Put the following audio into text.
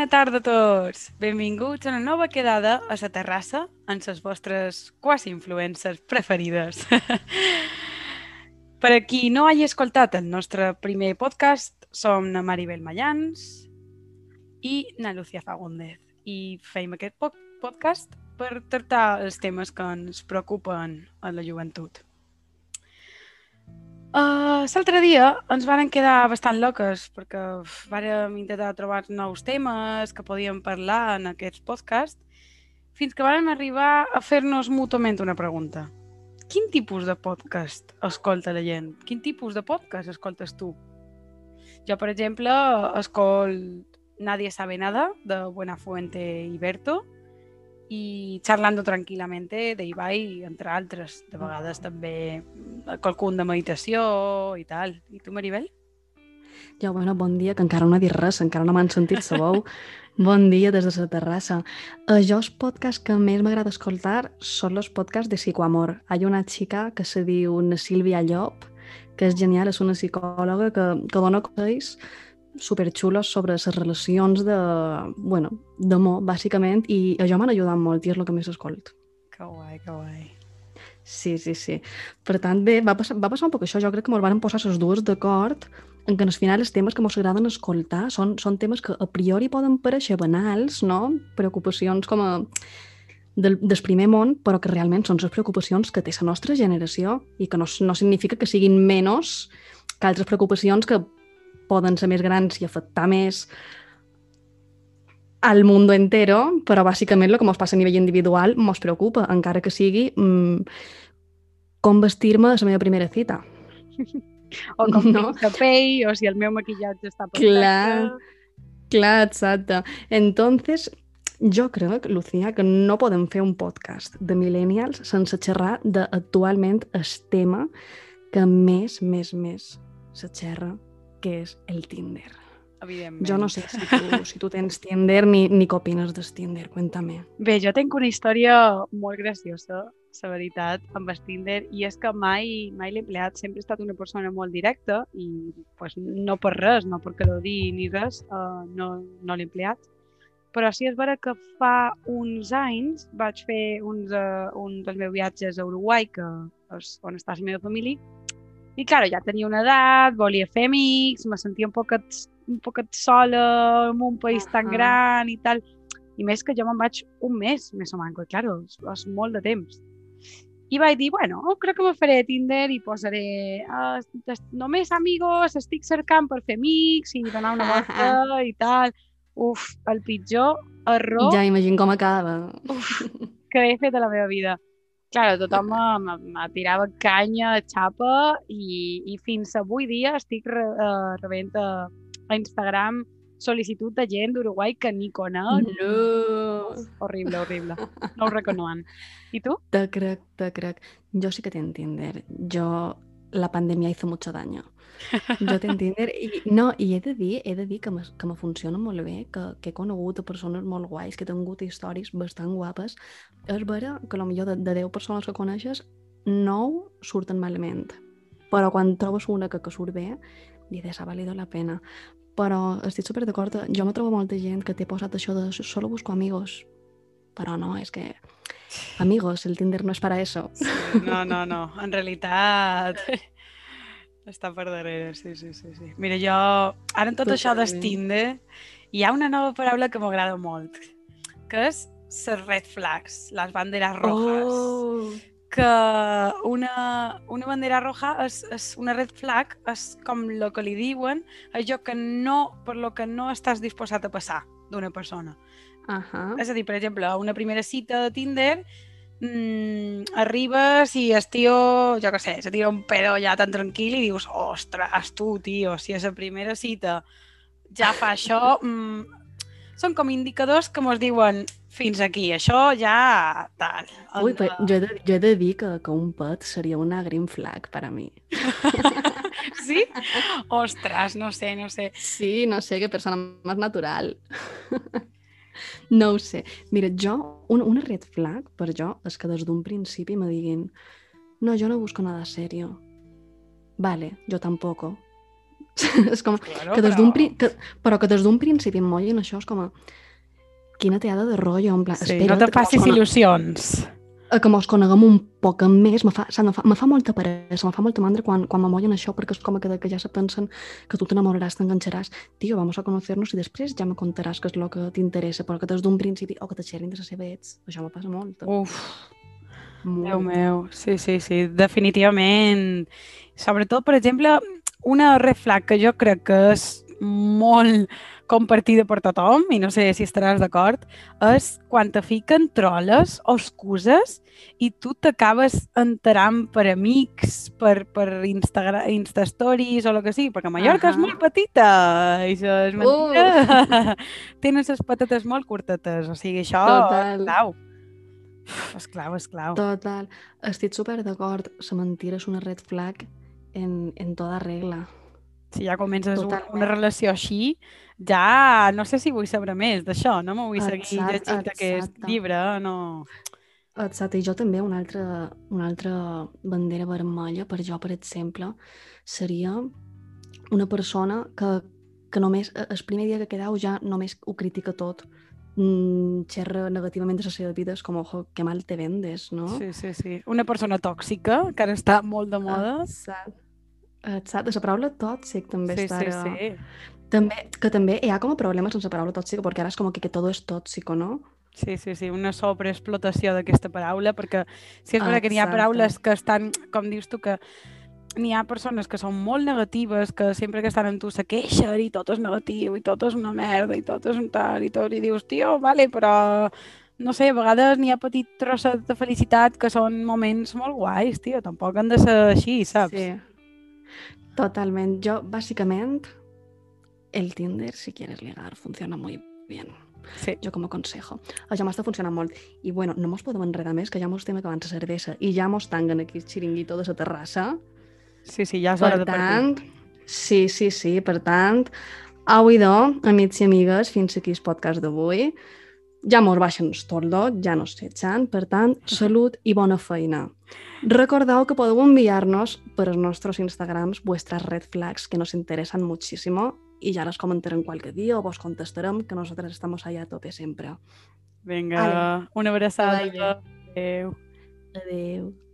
Bona tarda a tots! Benvinguts a una nova quedada a la terrassa amb les vostres quasi influencers preferides. per a qui no hagi escoltat el nostre primer podcast, som na Maribel Mayans i na Lucía Fagúndez i feim aquest podcast per tractar els temes que ens preocupen a la joventut. Uh, L'altre dia ens varen quedar bastant loques perquè vàrem intentar trobar nous temes que podíem parlar en aquest podcast fins que vàrem arribar a fer-nos mútuament una pregunta. Quin tipus de podcast escolta la gent? Quin tipus de podcast escoltes tu? Jo, per exemple, escolt Nadie sabe nada de Buenafuente i Berto i Charlando tranquil·lamente d'Ibai, entre altres. De vegades també qualcun de meditació i tal. I tu, Maribel? Jo, bueno, bon dia, que encara no he dit res, encara no m'han sentit, sabeu? bon dia des de la terrassa. Uh, jo els podcasts que més m'agrada escoltar són els podcasts de psicoamor. Hi ha una xica que se diu Sílvia Llop, que és genial, és una psicòloga que, que dona consells superxulos sobre les relacions de, bueno, d'amor, bàsicament, i això m'han ajudat molt i és el que més escolto. Que guai, que guai. Sí, sí, sí. Per tant, bé, va passar, va passar un poc això. Jo crec que ens van posar les dues d'acord en que al final els temes que ens agraden escoltar són, són temes que a priori poden pareixer banals, no? Preocupacions com a del, del primer món, però que realment són les preocupacions que té la nostra generació i que no, no significa que siguin menys que altres preocupacions que poden ser més grans i afectar més al món entero, però bàsicament el que ens passa a nivell individual ens preocupa, encara que sigui mmm, com vestir-me a la meva primera cita. o com no? tinc pell, o si el meu maquillatge està perfecte. Clar, clar, exacte. Entonces, jo crec, Lucía, que no podem fer un podcast de millennials sense xerrar d'actualment el tema que més, més, més se xerra què és el Tinder. Evidentment. Jo no sé si tu, si tu tens Tinder ni, ni què opines del Tinder, cuéntame. Bé, jo tinc una història molt graciosa, la veritat, amb el Tinder, i és que mai, mai l'he empleat, sempre he estat una persona molt directa i pues, no per res, no perquè lo di ni res, uh, no, no l'he empleat. Però sí és vera que fa uns anys vaig fer uns, uh, un dels meus viatges a Uruguai, que és on està la meva família, i, clar, ja tenia una edat, volia fer amics, me sentia un poquet, un poquet sola en un país uh -huh. tan gran i tal. I més que jo me'n vaig un mes, més o menys, clar, és, és molt de temps. I vaig dir, bueno, crec que me faré Tinder i posaré uh, només amigos, estic cercant per fer amics i donar una volta i tal. Uf, el pitjor error... Ja imagino com acaba. Uf, que he fet a la meva vida. Claro, tothom me tirava canya, xapa i, i fins avui dia estic re, uh, rebent a, a Instagram sol·licitud de gent d'Uruguai que ni conec. No! Horrible, horrible. No ho reconoen. I tu? Te crec, te crec. Jo sí que t'entender. Jo, la pandèmia hizo mucho daño. Jo t'entender. I, no, i he de dir, he de dir que me, que me funciona molt bé, que, que he conegut a persones molt guais, que he tingut històries bastant guapes. És vera que millor de, de 10 persones que coneixes, 9 surten malament. Però quan trobes una que, que surt bé, dius, ha valido la pena. Però estic super d'acord, jo me trobo molta gent que té posat això de solo busco amigos. Però no, és que Amigos, el Tinder no és para eso. Sí, no, no, no. En realitat està per darrere, sí, sí, sí. sí. Mira, jo, ara en tot això del Tinder, hi ha una nova paraula que m'agrada molt, que és les red flags, les banderes rojas. Oh. Que una, una bandera roja és, és una red flag, és com el que li diuen, allò que no, per lo que no estàs disposat a passar d'una persona. Uh -huh. És a dir, per exemple, a una primera cita de Tinder mmm, arribes i el tio, jo què sé, se tira un pedo ja tan tranquil i dius, ostres, tu, tio, si és la primera cita ja fa això, mmm, són com indicadors que mos diuen fins aquí, això ja tal. Ui, però jo he, de, jo he de dir que, que un pet seria una green flag per a mi. sí? Ostres, no sé, no sé. Sí, no sé, que persona més natural. No ho sé. Mira, jo, un, una red flag per jo és que des d'un principi me diguin no, jo no busco nada serio. Vale, yo tampoco. és com Claro, que des d'un però- que... però que des d'un principi em mollin això és com a... quina teada de rotllo, en plan, Sí, espera't no te que facis cone- il·lusions. eh, que mos coneguem un poc més, me fa, saps, me fa, me fa molta peresa, me fa molta mandra quan, quan me mollen això, perquè és com que, que ja se pensen que tu t'enamoraràs, t'enganxaràs, tio, vamos a conocernos i després ja me contaràs què és el que t'interessa, però que des d'un principi, o que te xerrin de les seves ets, això me passa molt. Uf, molt. Déu meu, sí, sí, sí, definitivament. Sobretot, per exemple, una red flag que jo crec que és molt compartida per tothom, i no sé si estaràs d'acord, és quan te fiquen troles o excuses i tu t'acabes enterant per amics, per, per Instagram, Insta Stories o el que sigui, perquè Mallorca és Ahà. molt petita i això és mentida. Tenen les patates molt curtetes, o sigui, això Total. és clau. És clau, és clau. Total. Estic super d'acord, la mentira és una red flag en, en tota regla. Si ja comences una, Totalment. una relació així, ja no sé si vull saber més d'això, no me vull seguir Exacte, llegint aquest exacte. llibre, no... Exacte, i jo també una altra, una altra bandera vermella per jo, per exemple, seria una persona que, que només, eh, el primer dia que quedau ja només ho critica tot, mm, xerra negativament de la seva vida, és com, ojo, que mal te vendes, no? Sí, sí, sí. Una persona tòxica, que ara està molt de moda. Exacte. Exacte, la paraula tòxic també Sí, està sí, ara... sí. També, que també hi ha com a problemes amb la paraula tòxica, perquè ara és com que, que todo és tòxico, no? Sí, sí, sí, una sobreexplotació d'aquesta paraula, perquè sí és veritat que n'hi ha paraules que estan, com dius tu, que n'hi ha persones que són molt negatives, que sempre que estan amb tu se queixen i tot és negatiu, i tot és una merda, i tot és un tal, i tot, i dius, tio, vale, però no sé, a vegades n'hi ha petit trossos de felicitat que són moments molt guais, tio, tampoc han de ser així, saps? Sí. Totalment. Yo, básicamente, el Tinder, si quieres ligar, funciona muy bien. Sí. Jo com a consejo. Això m'està funcionant molt. I bueno, no mos podem enredar més, que ja mos estem acabant la cervesa i ja mos tanguen aquí el xiringuito de la terrassa. Sí, sí, ja és hora Per de partir. tant, sí, sí, sí, per tant, avui do, amics i amigues, fins aquí el podcast d'avui. Ja mos baixen el tordo, ja no s'etxan, per tant, salut i bona feina. Recordeu que podeu enviar-nos per els nostres Instagrams vuestras red flags que nos interesan muchísimo y ya las comentarem qualque dia o vos contestarem que nosotros estamos allá a tope sempre. Vinga, una vagi bé. Adéu. Adeu.